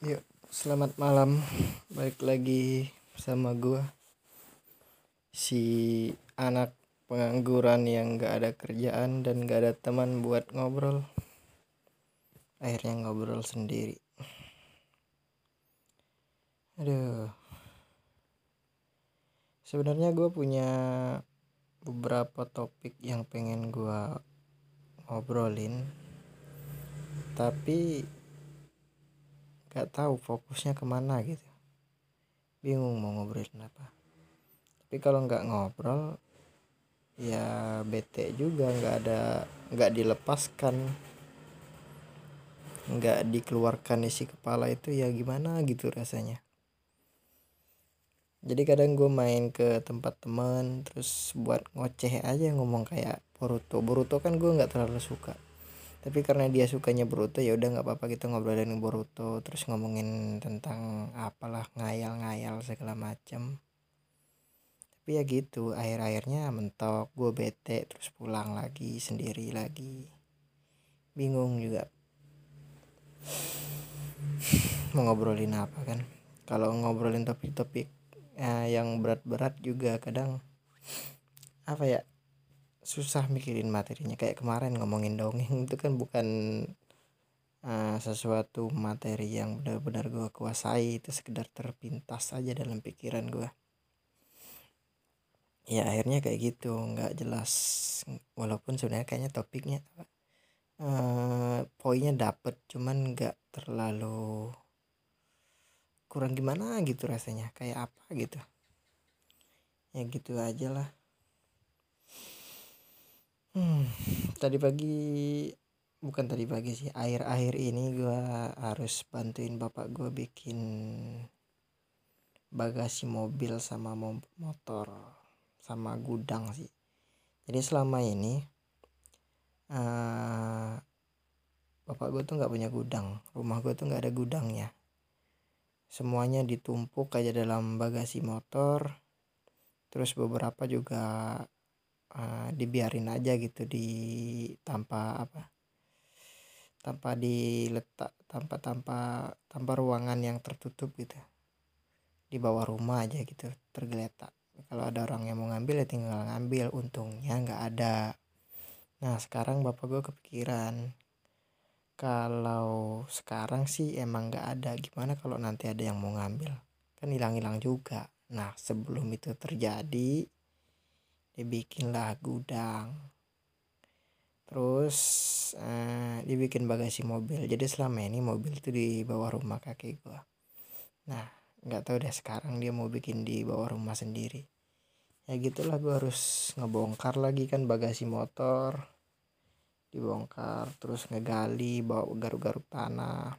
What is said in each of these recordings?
Yuk, selamat malam. Balik lagi sama gua. Si anak pengangguran yang gak ada kerjaan dan gak ada teman buat ngobrol. Akhirnya ngobrol sendiri. Aduh. Sebenarnya gue punya beberapa topik yang pengen gua ngobrolin. Tapi gak tahu fokusnya ke mana gitu. Bingung mau ngobrolin apa. Tapi kalau nggak ngobrol ya bete juga nggak ada nggak dilepaskan. Nggak dikeluarkan isi kepala itu ya gimana gitu rasanya. Jadi kadang gue main ke tempat teman terus buat ngoceh aja ngomong kayak Boruto. Boruto kan gue nggak terlalu suka tapi karena dia sukanya Boruto ya udah nggak apa-apa kita ngobrolin Boruto terus ngomongin tentang apalah ngayal-ngayal segala macam tapi ya gitu akhir-akhirnya mentok gue bete terus pulang lagi sendiri lagi. Bingung juga. Mau ngobrolin apa kan? Kalau ngobrolin topik-topik eh, yang berat-berat juga kadang apa ya susah mikirin materinya. Kayak kemarin ngomongin dongeng itu kan bukan uh, sesuatu materi yang benar-benar gue kuasai. Itu sekedar terpintas aja dalam pikiran gue ya akhirnya kayak gitu. Nggak jelas walaupun sebenarnya kayaknya topiknya uh, poinnya dapet cuman nggak terlalu kurang gimana gitu rasanya. Kayak apa gitu. Ya gitu aja lah Hmm, tadi pagi bukan tadi pagi sih akhir-akhir ini gue harus bantuin bapak gue bikin bagasi mobil sama motor sama gudang sih. Jadi selama ini uh, bapak gue tuh nggak punya gudang rumah gue tuh nggak ada gudangnya. Semuanya ditumpuk aja dalam bagasi motor terus beberapa juga uh, dibiarin aja gitu di tanpa apa tanpa diletak tanpa tanpa tanpa ruangan yang tertutup gitu. Di bawah rumah aja gitu tergeletak. Kalau ada orang yang mau ngambil ya tinggal ngambil untungnya nggak ada. Nah sekarang bapak gue kepikiran kalau sekarang sih emang nggak ada. Gimana kalau nanti ada yang mau ngambil? Kan hilang-hilang juga. Nah sebelum itu terjadi dibikinlah gudang terus eh, dibikin bagasi mobil. Jadi selama ini mobil itu di bawah rumah kakek gua. Nah nggak tahu deh sekarang dia mau bikin di bawah rumah sendiri. Ya gitulah gua harus ngebongkar lagi kan bagasi motor. Dibongkar terus ngegali bawa garuk-garuk tanah.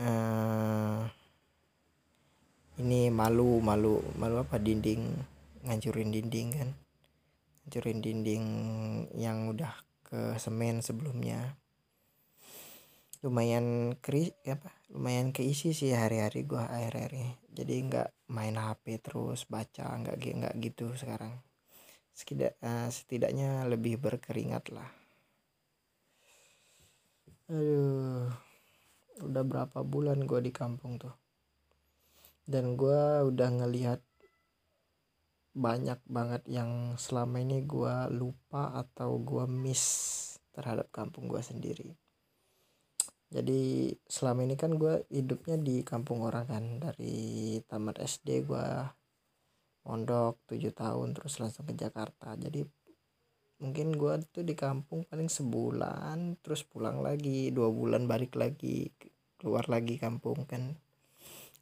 Eh, ini malu malu malu apa? Dinding ngancurin dinding kan. Ngancurin dinding yang udah ke semen sebelumnya. Lumayan keri apa? Lumayan keisi sih hari-hari gua akhir-hari jadi nggak main HP terus baca nggak nggak gitu sekarang. Sekidak, uh, setidaknya lebih berkeringat lah. Aduh udah berapa bulan gua di kampung tuh dan gue udah ngelihat banyak banget yang selama ini gue lupa atau gue miss terhadap kampung gue sendiri. Jadi selama ini kan gue hidupnya di kampung orang kan dari tamat SD gue mondok 7 tahun terus langsung ke Jakarta. Jadi mungkin gue tuh di kampung paling sebulan terus pulang lagi dua bulan balik lagi keluar lagi kampung kan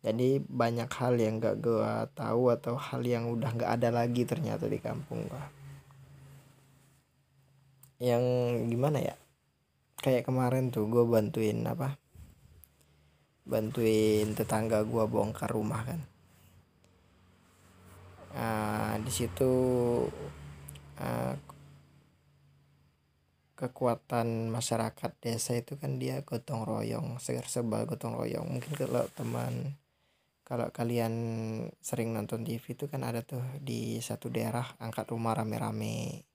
jadi banyak hal yang gak gue tahu atau hal yang udah gak ada lagi ternyata di kampung gue yang gimana ya? Kayak kemarin tuh gue bantuin apa? Bantuin tetangga gue bongkar rumah kan. Uh, di situ uh, kekuatan masyarakat desa itu kan dia gotong royong segar sebal gotong royong. Mungkin kalau teman kalau kalian sering nonton TV itu kan ada tuh di satu daerah angkat rumah rame-rame.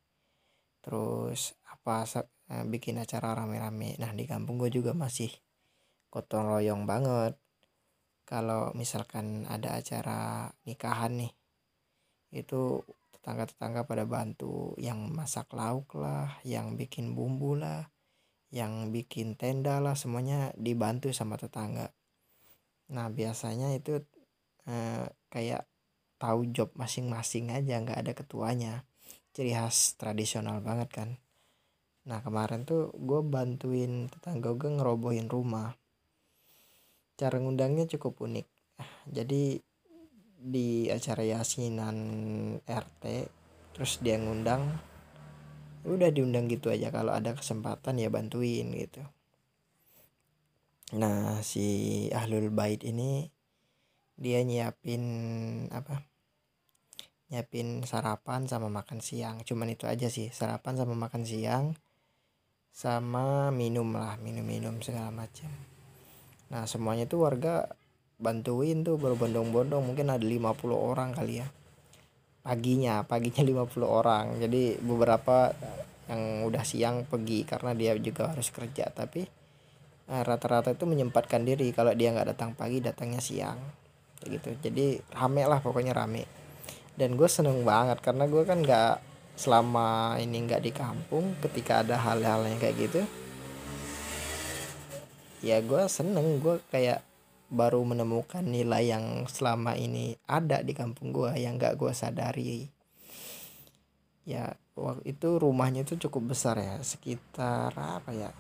Terus apa uh, bikin acara rame-rame. Nah di kampung gue juga masih gotong royong banget. Kalau misalkan ada acara nikahan nih itu tetangga-tetangga pada bantu. Yang masak lauk lah yang bikin bumbu lah yang bikin tenda lah semuanya dibantu sama tetangga nah biasanya itu eh, kayak tahu job masing-masing aja nggak ada ketuanya. Ciri khas tradisional banget kan. Nah kemarin tuh gue bantuin tetangga gue ngerobohin rumah. Cara ngundangnya cukup unik. Jadi di acara yasinan RT terus dia ngundang udah diundang gitu aja. Kalau ada kesempatan ya bantuin gitu nah si ahlul bait ini dia nyiapin apa nyiapin sarapan sama makan siang. Cuman itu aja sih sarapan sama makan siang sama minum lah minum-minum segala macam nah semuanya tuh warga bantuin tuh berbondong-bondong. Mungkin ada 50 orang kali ya. Paginya paginya 50 orang. Jadi beberapa yang udah siang pergi karena dia juga harus kerja. Tapi rata-rata itu menyempatkan diri kalau dia nggak datang pagi datangnya siang. Gitu. Jadi rame lah pokoknya rame. Dan gue seneng banget karena gue kan nggak selama ini nggak di kampung ketika ada hal-hal yang kayak gitu ya gue seneng. Gue kayak baru menemukan nilai yang selama ini ada di kampung gue yang gak gue sadari. Ya waktu itu rumahnya itu cukup besar ya sekitar apa ya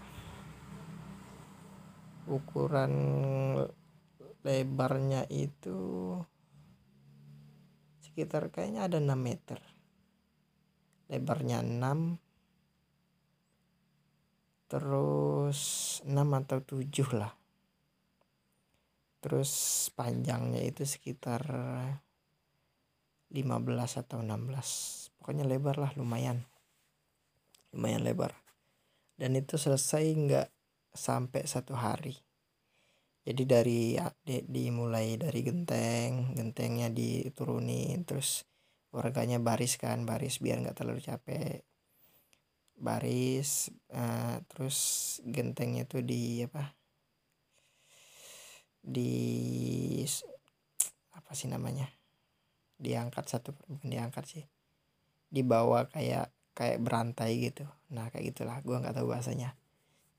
ukuran lebarnya itu sekitar kayaknya ada 6 meter. Lebarnya 6 terus 6 atau 7 lah. Terus panjangnya itu sekitar 15 atau 16 pokoknya lebar lah lumayan. Lumayan lebar. Dan itu selesai nggak sampai satu hari. Jadi dari ya, di, dimulai dari genteng gentengnya diturunin terus warganya baris kan baris biar nggak terlalu capek. Baris uh, terus gentengnya tuh di apa di apa sih namanya diangkat satu bukan diangkat sih dibawa kayak kayak berantai gitu. Nah kayak gitulah gua nggak tahu bahasanya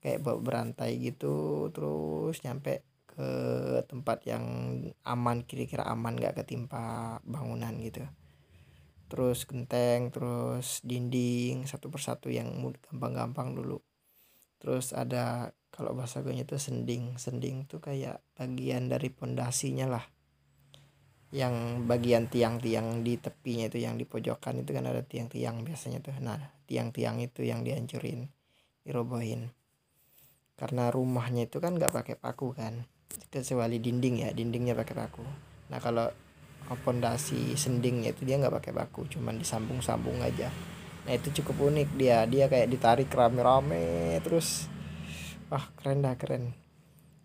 kayak bawa berantai gitu terus nyampe ke tempat yang aman kira-kira aman gak ketimpa bangunan gitu. Terus genteng terus dinding satu persatu yang gampang-gampang dulu. Terus ada kalau bahasa gue itu sending. Sending tuh kayak bagian dari pondasinya lah. Yang bagian tiang-tiang di tepinya itu yang di pojokan itu kan ada tiang-tiang biasanya tuh. Nah tiang-tiang itu yang dihancurin dirobohin karena rumahnya itu kan nggak pakai paku kan. Kecuali dinding ya dindingnya pakai paku. Nah kalau pondasi sendingnya itu dia nggak pakai paku cuman disambung-sambung aja. Nah itu cukup unik. Dia dia kayak ditarik rame-rame terus wah keren dah keren.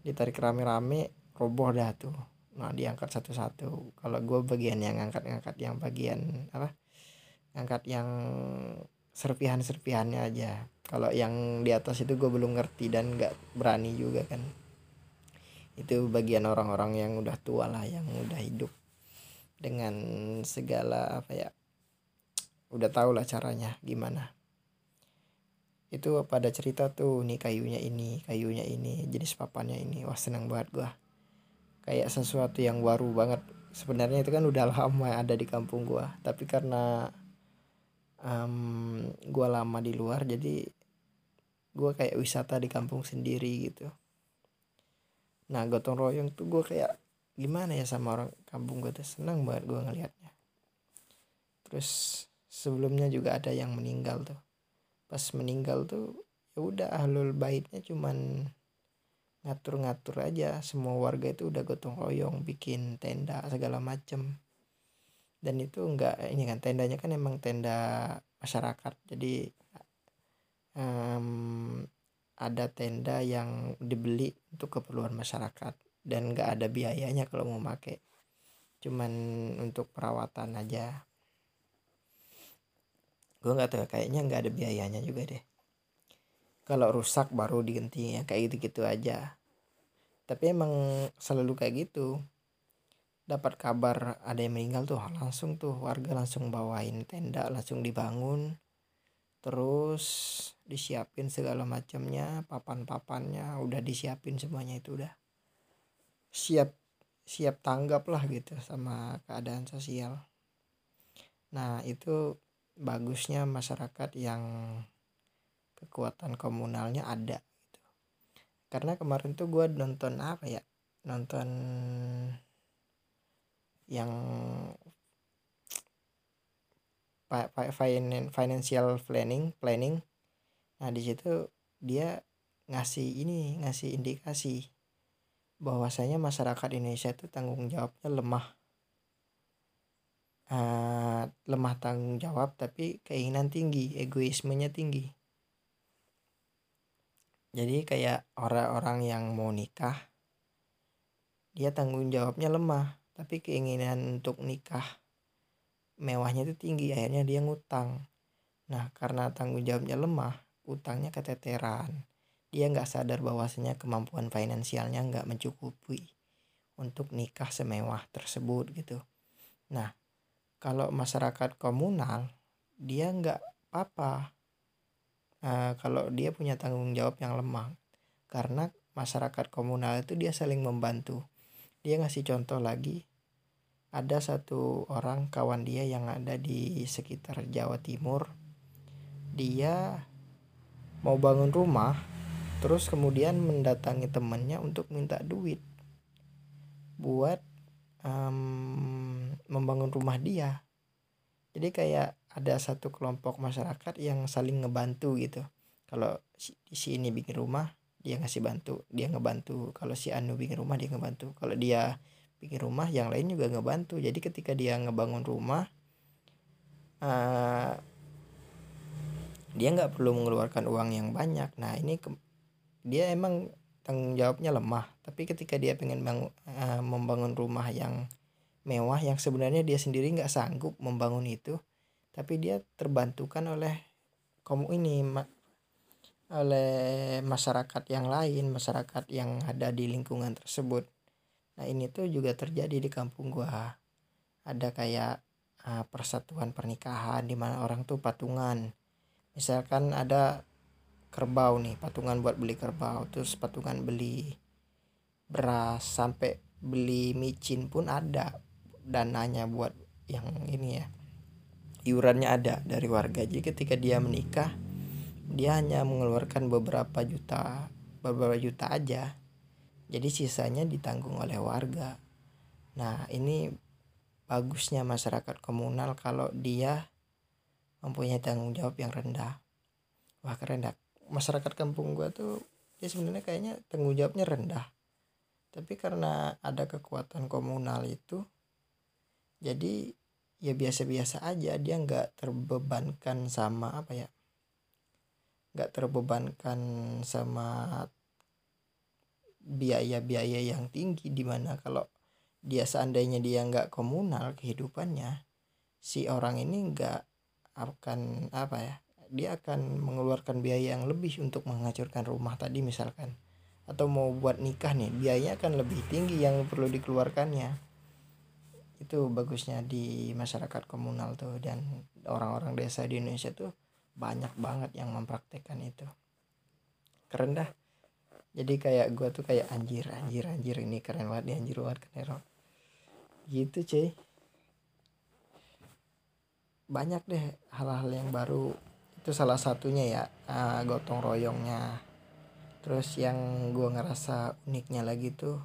Ditarik rame-rame roboh dah tuh. Nah diangkat satu-satu. Kalau gue bagian yang ngangkat-ngangkat yang bagian apa? Ngangkat yang serpihan-serpihannya aja. Kalau yang di atas itu gue belum ngerti dan nggak berani juga kan. Itu bagian orang-orang yang udah tua lah yang udah hidup dengan segala apa ya udah tau lah caranya gimana. Itu pada cerita tuh nih kayunya ini kayunya ini jenis papannya ini. Wah seneng banget gua. Kayak sesuatu yang baru banget. Sebenarnya itu kan udah lama ada di kampung gua. Tapi karena um, gua lama di luar jadi gua kayak wisata di kampung sendiri gitu. Nah gotong royong tuh gue kayak gimana ya sama orang kampung gue tuh? Senang banget gue ngelihatnya terus sebelumnya juga ada yang meninggal tuh. Pas meninggal tuh ya udah ahlul baitnya cuman ngatur-ngatur aja. Semua warga itu udah gotong royong bikin tenda segala macem dan itu enggak ini kan tendanya kan emang tenda masyarakat. Jadi um, ada tenda yang dibeli untuk keperluan masyarakat. Dan nggak ada biayanya kalau mau pakai cuman untuk perawatan aja. Gue nggak tahu kayaknya nggak ada biayanya juga deh. Kalau rusak baru diganti ya kayak gitu-gitu aja. Tapi emang selalu kayak gitu dapat kabar ada yang meninggal tuh langsung tuh warga langsung bawain tenda langsung dibangun. Terus disiapin segala macamnya papan-papannya udah disiapin semuanya itu udah. Siap siap tanggap lah gitu sama keadaan sosial. Nah itu bagusnya masyarakat yang kekuatan komunalnya ada gitu. Karena kemarin tuh gue nonton apa ya? Nonton yang financial planning planning. Nah di situ dia ngasih ini ngasih indikasi bahwasanya masyarakat Indonesia itu tanggung jawabnya lemah. Uh, lemah tanggung jawab tapi keinginan tinggi egoismenya tinggi. Jadi kayak orang-orang yang mau nikah dia tanggung jawabnya lemah tapi keinginan untuk nikah mewahnya itu tinggi akhirnya dia ngutang nah karena tanggung jawabnya lemah utangnya keteteran dia nggak sadar bahwasanya kemampuan finansialnya nggak mencukupi untuk nikah semewah tersebut gitu. Nah, kalau masyarakat komunal dia nggak apa-apa uh, kalau dia punya tanggung jawab yang lemah karena masyarakat komunal itu dia saling membantu. Dia ngasih contoh lagi. Ada satu orang kawan dia yang ada di sekitar Jawa Timur. Dia mau bangun rumah terus kemudian mendatangi temannya untuk minta duit buat um, membangun rumah dia. Jadi kayak ada satu kelompok masyarakat yang saling ngebantu gitu. Kalau si, si ini bikin rumah dia ngasih bantu dia ngebantu. Kalau si Anu bikin rumah dia ngebantu. Kalau dia bikin rumah yang lain juga ngebantu. Jadi ketika dia ngebangun rumah uh, dia nggak perlu mengeluarkan uang yang banyak. Nah ini ke, dia emang tanggung jawabnya lemah. Tapi ketika dia pengen bangun, uh, membangun rumah yang mewah yang sebenarnya dia sendiri nggak sanggup membangun itu tapi dia terbantukan oleh kamu ini oleh masyarakat yang lain masyarakat yang ada di lingkungan tersebut. Nah ini tuh juga terjadi di kampung gua. Ada kayak uh, persatuan pernikahan di mana orang tuh patungan. Misalkan ada kerbau nih patungan buat beli kerbau terus patungan beli beras sampai beli micin pun ada dananya buat yang ini ya. Iurannya ada dari warga. Jadi ketika dia menikah dia hanya mengeluarkan beberapa juta beberapa juta aja. Jadi sisanya ditanggung oleh warga. Nah ini bagusnya masyarakat komunal kalau dia mempunyai tanggung jawab yang rendah. Wah keren dah. Masyarakat kampung gua tuh ya sebenarnya kayaknya tanggung jawabnya rendah. Tapi karena ada kekuatan komunal itu jadi ya biasa-biasa aja. Dia nggak terbebankan sama apa ya nggak terbebankan sama biaya-biaya yang tinggi di mana kalau dia seandainya dia nggak komunal kehidupannya si orang ini nggak akan apa ya dia akan mengeluarkan biaya yang lebih untuk menghancurkan rumah tadi misalkan. Atau mau buat nikah nih biayanya akan lebih tinggi yang perlu dikeluarkannya. Itu bagusnya di masyarakat komunal tuh dan orang-orang desa di Indonesia tuh banyak banget yang mempraktekkan itu. Keren dah. Jadi kayak gue tuh kayak anjir anjir anjir ini keren banget nih anjir banget keren gitu cuy. Banyak deh hal-hal yang baru. Itu salah satunya ya uh, gotong royongnya. Terus yang gue ngerasa uniknya lagi tuh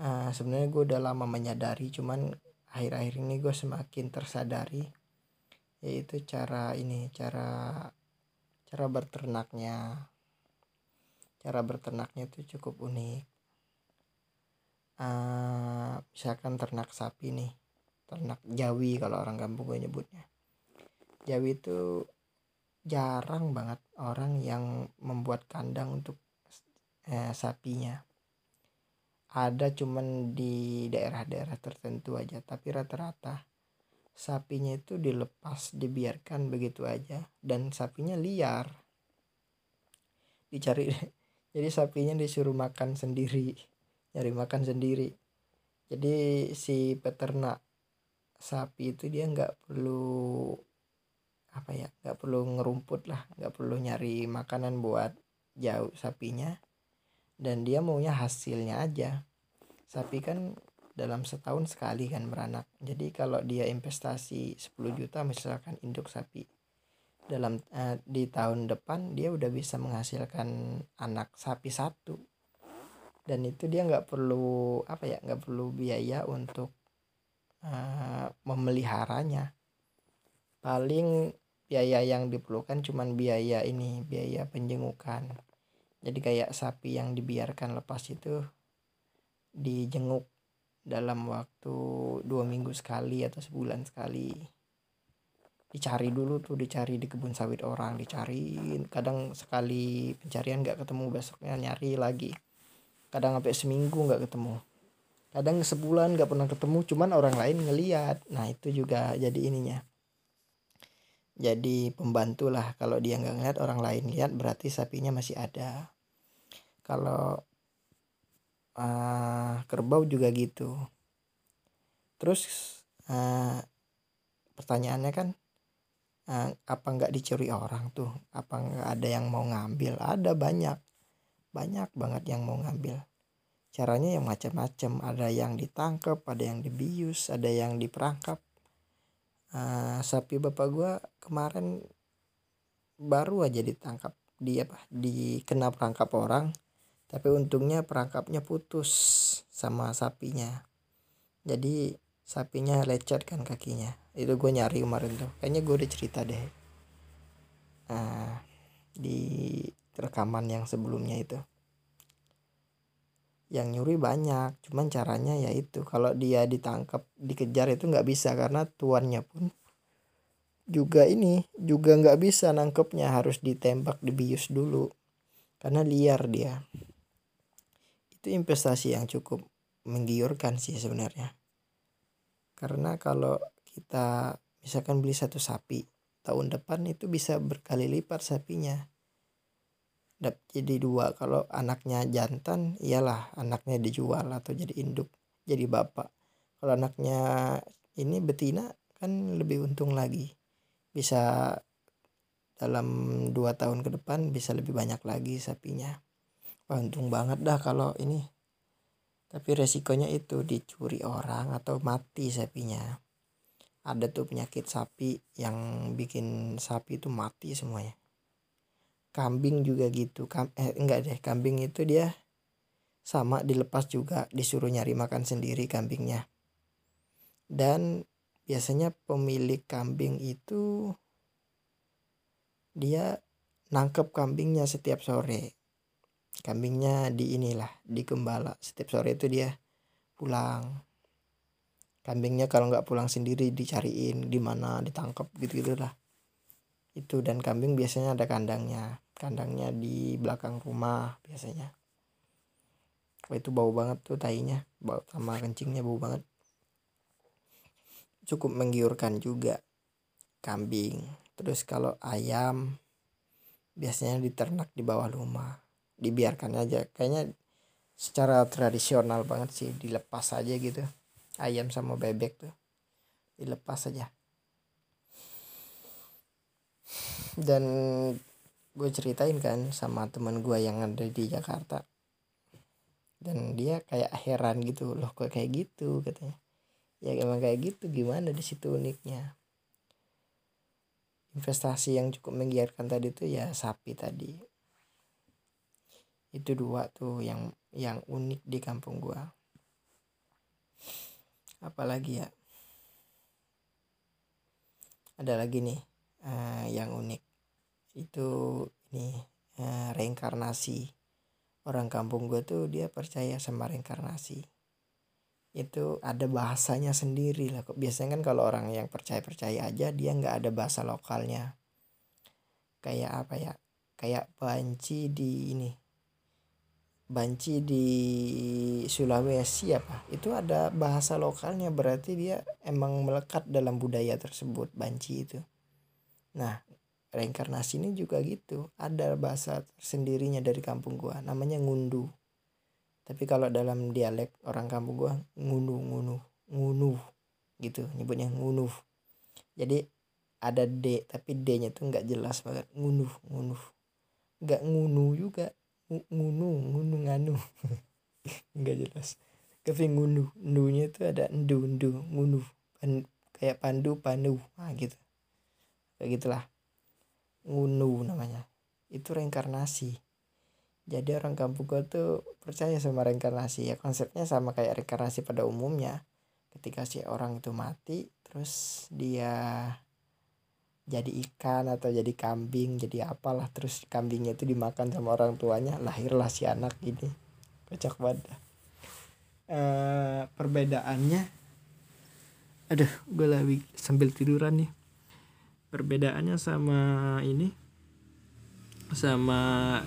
uh, sebenarnya gue udah lama menyadari cuman akhir-akhir ini gue semakin tersadari yaitu cara ini cara cara berternaknya. Cara berternaknya itu cukup unik. Uh, misalkan ternak sapi nih ternak jawi kalau orang kampung gue nyebutnya. Jawi itu jarang banget orang yang membuat kandang untuk eh, sapinya. Ada cuman di daerah-daerah tertentu aja tapi rata-rata sapinya itu dilepas dibiarkan begitu aja dan sapinya liar. Dicari jadi sapinya disuruh makan sendiri nyari makan sendiri. Jadi si peternak sapi itu dia nggak perlu apa ya nggak perlu ngerumput lah nggak perlu nyari makanan buat jauh sapinya. Dan dia maunya hasilnya aja. Sapi kan dalam setahun sekali kan beranak. Jadi kalau dia investasi 10 juta misalkan induk sapi dalam uh, di tahun depan dia udah bisa menghasilkan anak sapi satu. Dan itu dia nggak perlu apa ya nggak perlu biaya untuk uh, memeliharanya. Paling biaya yang diperlukan cuman biaya ini biaya penjengukan. Jadi kayak sapi yang dibiarkan lepas itu dijenguk dalam waktu dua minggu sekali atau sebulan sekali. Dicari dulu tuh dicari di kebun sawit orang dicariin. Kadang sekali pencarian nggak ketemu besoknya nyari lagi. Kadang sampai seminggu nggak ketemu. Kadang sebulan nggak pernah ketemu cuman orang lain ngeliat. Nah itu juga jadi ininya. Jadi pembantu lah kalau dia nggak ngeliat orang lain lihat berarti sapinya masih ada. Kalau uh, kerbau juga gitu. Terus uh, pertanyaannya kan uh, apa nggak dicuri orang tuh? Apa nggak ada yang mau ngambil? Ada banyak. Banyak banget yang mau ngambil. Caranya yang macam-macam. Ada yang ditangkap ada yang dibius ada yang diperangkap. Uh, sapi bapak gua kemarin baru aja ditangkap. Dia apa? Dikena perangkap orang tapi untungnya perangkapnya putus sama sapinya. Jadi sapinya lecet kan kakinya. Itu gue nyari kemarin tuh. Kayaknya gue udah cerita deh. Uh, di rekaman yang sebelumnya itu. Yang nyuri banyak cuman caranya ya itu. Kalau dia ditangkap dikejar itu nggak bisa karena tuannya pun juga ini juga nggak bisa nangkepnya. Harus ditembak dibius dulu. Karena liar dia itu investasi yang cukup menggiurkan sih sebenarnya. Karena kalau kita misalkan beli satu sapi tahun depan itu bisa berkali lipat sapinya. Jadi dua. Kalau anaknya jantan iyalah anaknya dijual atau jadi induk jadi bapak. Kalau anaknya ini betina kan lebih untung lagi. Bisa dalam dua tahun ke depan bisa lebih banyak lagi sapinya Wah, untung banget dah kalau ini. Tapi resikonya itu dicuri orang atau mati sapinya. Ada tuh penyakit sapi yang bikin sapi itu mati semuanya. Kambing juga gitu. Kam eh enggak deh kambing itu dia sama dilepas juga disuruh nyari makan sendiri kambingnya. Dan biasanya pemilik kambing itu dia nangkep kambingnya setiap sore kambingnya di inilah di gembala. Setiap sore itu dia pulang. Kambingnya kalau nggak pulang sendiri dicariin di mana ditangkap gitu gitulah itu dan kambing biasanya ada kandangnya. Kandangnya di belakang rumah biasanya. Wah, itu bau banget tuh tainya. Bau sama kencingnya bau banget. Cukup menggiurkan juga kambing. Terus kalau ayam biasanya diternak di bawah rumah dibiarkan aja. Kayaknya secara tradisional banget sih dilepas aja gitu. Ayam sama bebek tuh dilepas aja. Dan gue ceritain kan sama teman gue yang ada di Jakarta. Dan dia kayak heran gitu loh kok kayak gitu? katanya. Ya emang kayak gitu gimana di situ uniknya? Investasi yang cukup menggiarkan tadi tuh ya sapi tadi itu dua tuh yang yang unik di kampung gua. Apalagi ya? Ada lagi nih uh, yang unik. Itu ini uh, reinkarnasi. Orang kampung gue tuh dia percaya sama reinkarnasi. Itu ada bahasanya sendiri lah kok. Biasanya kan kalau orang yang percaya percaya aja dia nggak ada bahasa lokalnya. Kayak apa ya? Kayak banci di ini banci di Sulawesi apa? Itu ada bahasa lokalnya berarti dia emang melekat dalam budaya tersebut banci itu. Nah reinkarnasi ini juga gitu. Ada bahasa sendirinya dari kampung gua namanya ngundu. Tapi kalau dalam dialek orang kampung gua ngunu ngunu ngunu gitu nyebutnya ngunu jadi ada D tapi D nya tuh nggak jelas banget. Ngunu ngunu nggak ngunu juga ngunu ngunu nganu. Nggak jelas. Tapi ngunu ndunya itu ada ndu ndu ngunu. Pan, kayak pandu pandu. Nah gitu. Kayak gitulah. Ngunu namanya. Itu reinkarnasi. Jadi orang kampung gue tuh percaya sama reinkarnasi. Ya konsepnya sama kayak reinkarnasi pada umumnya. Ketika si orang itu mati terus dia jadi ikan atau jadi kambing jadi apalah terus kambingnya itu dimakan sama orang tuanya lahirlah si anak ini. Kocak banget e, perbedaannya aduh gue lagi sambil tiduran nih. Perbedaannya sama ini sama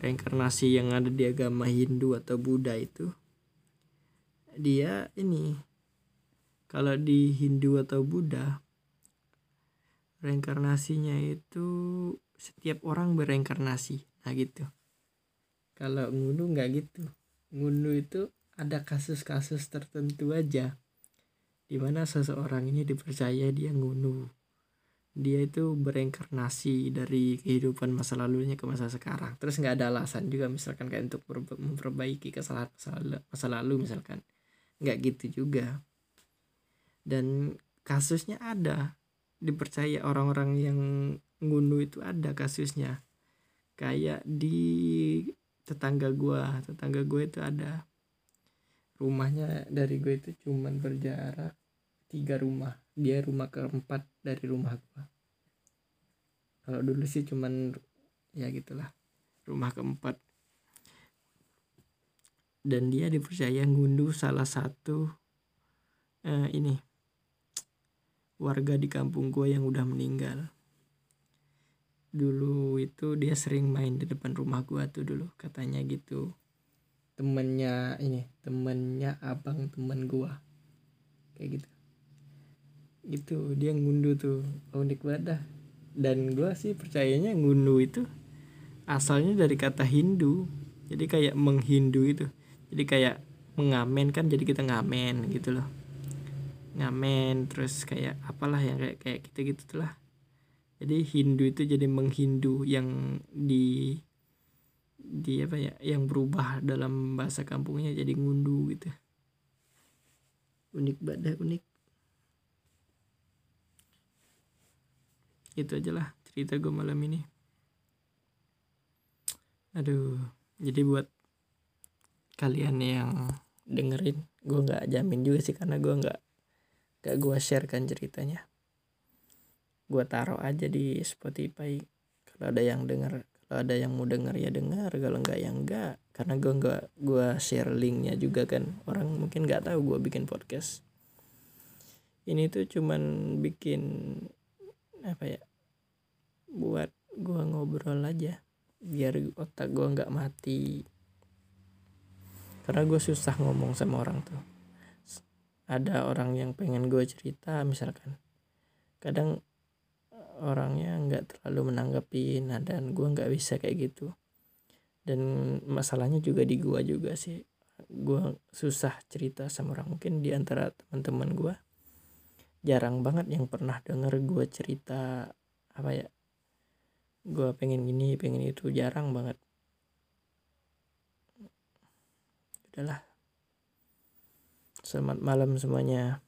reinkarnasi yang ada di agama Hindu atau Buddha itu. Dia ini kalau di Hindu atau Buddha reinkarnasinya itu setiap orang bereinkarnasi. Nah gitu. Kalau ngunu nggak gitu. Ngunu itu ada kasus-kasus tertentu aja di mana seseorang ini dipercaya dia ngunu. Dia itu bereinkarnasi dari kehidupan masa lalunya ke masa sekarang. Terus nggak ada alasan juga misalkan kayak untuk memperbaiki kesalahan masa lalu misalkan. Nggak gitu juga. Dan kasusnya ada dipercaya orang-orang yang ngunu itu ada kasusnya. Kayak di tetangga gua tetangga gue itu ada. Rumahnya dari gue itu cuman berjarak tiga rumah. Dia rumah keempat dari rumah gua. Kalau dulu sih cuman ya gitulah rumah keempat. Dan dia dipercaya ngunduh salah satu eh, ini warga di kampung gua yang udah meninggal. Dulu itu dia sering main di depan rumah gua tuh dulu katanya gitu. Temennya ini temennya abang temen gua. Kayak gitu. Gitu dia ngunduh tuh unik banget dah. Dan gue sih percayanya ngunduh itu asalnya dari kata Hindu. Jadi kayak menghindu itu jadi kayak mengamen kan jadi kita ngamen gitu loh ngamen terus kayak apalah yang kayak kayak gitu gitu lah jadi Hindu itu jadi menghindu yang di di apa ya yang berubah dalam bahasa kampungnya jadi ngundu gitu. Unik banget unik. Itu aja lah cerita gue malam ini. Aduh jadi buat kalian yang dengerin gue nggak jamin juga sih karena gue nggak gak gue share kan ceritanya. Gue taruh aja di Spotify. Kalau ada yang denger kalau ada yang mau denger ya denger. Kalau nggak ya enggak karena gue nggak gue share linknya juga kan. Orang mungkin nggak tahu gue bikin podcast. Ini tuh cuman bikin apa ya buat gua ngobrol aja. Biar otak gua nggak mati. Karena gue susah ngomong sama orang tuh ada orang yang pengen gue cerita misalkan. Kadang orangnya nggak terlalu menanggapi nah dan gue nggak bisa kayak gitu. Dan masalahnya juga di gue juga sih. Gue susah cerita sama orang. Mungkin di antara teman-teman gue jarang banget yang pernah denger gue cerita apa ya gue pengen gini pengen itu jarang banget. Udahlah selamat malam semuanya